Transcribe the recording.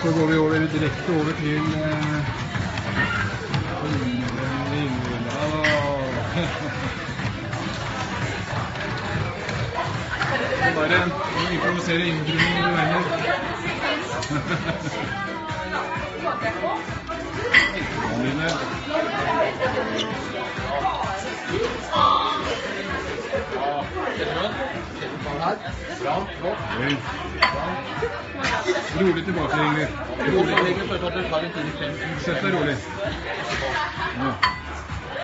Så går vi over, direkte over til eh, Bare improvisere innbringing du mener. Dine. Oi. Rolig tilbake, Ingrid. Rolig. Sett deg rolig.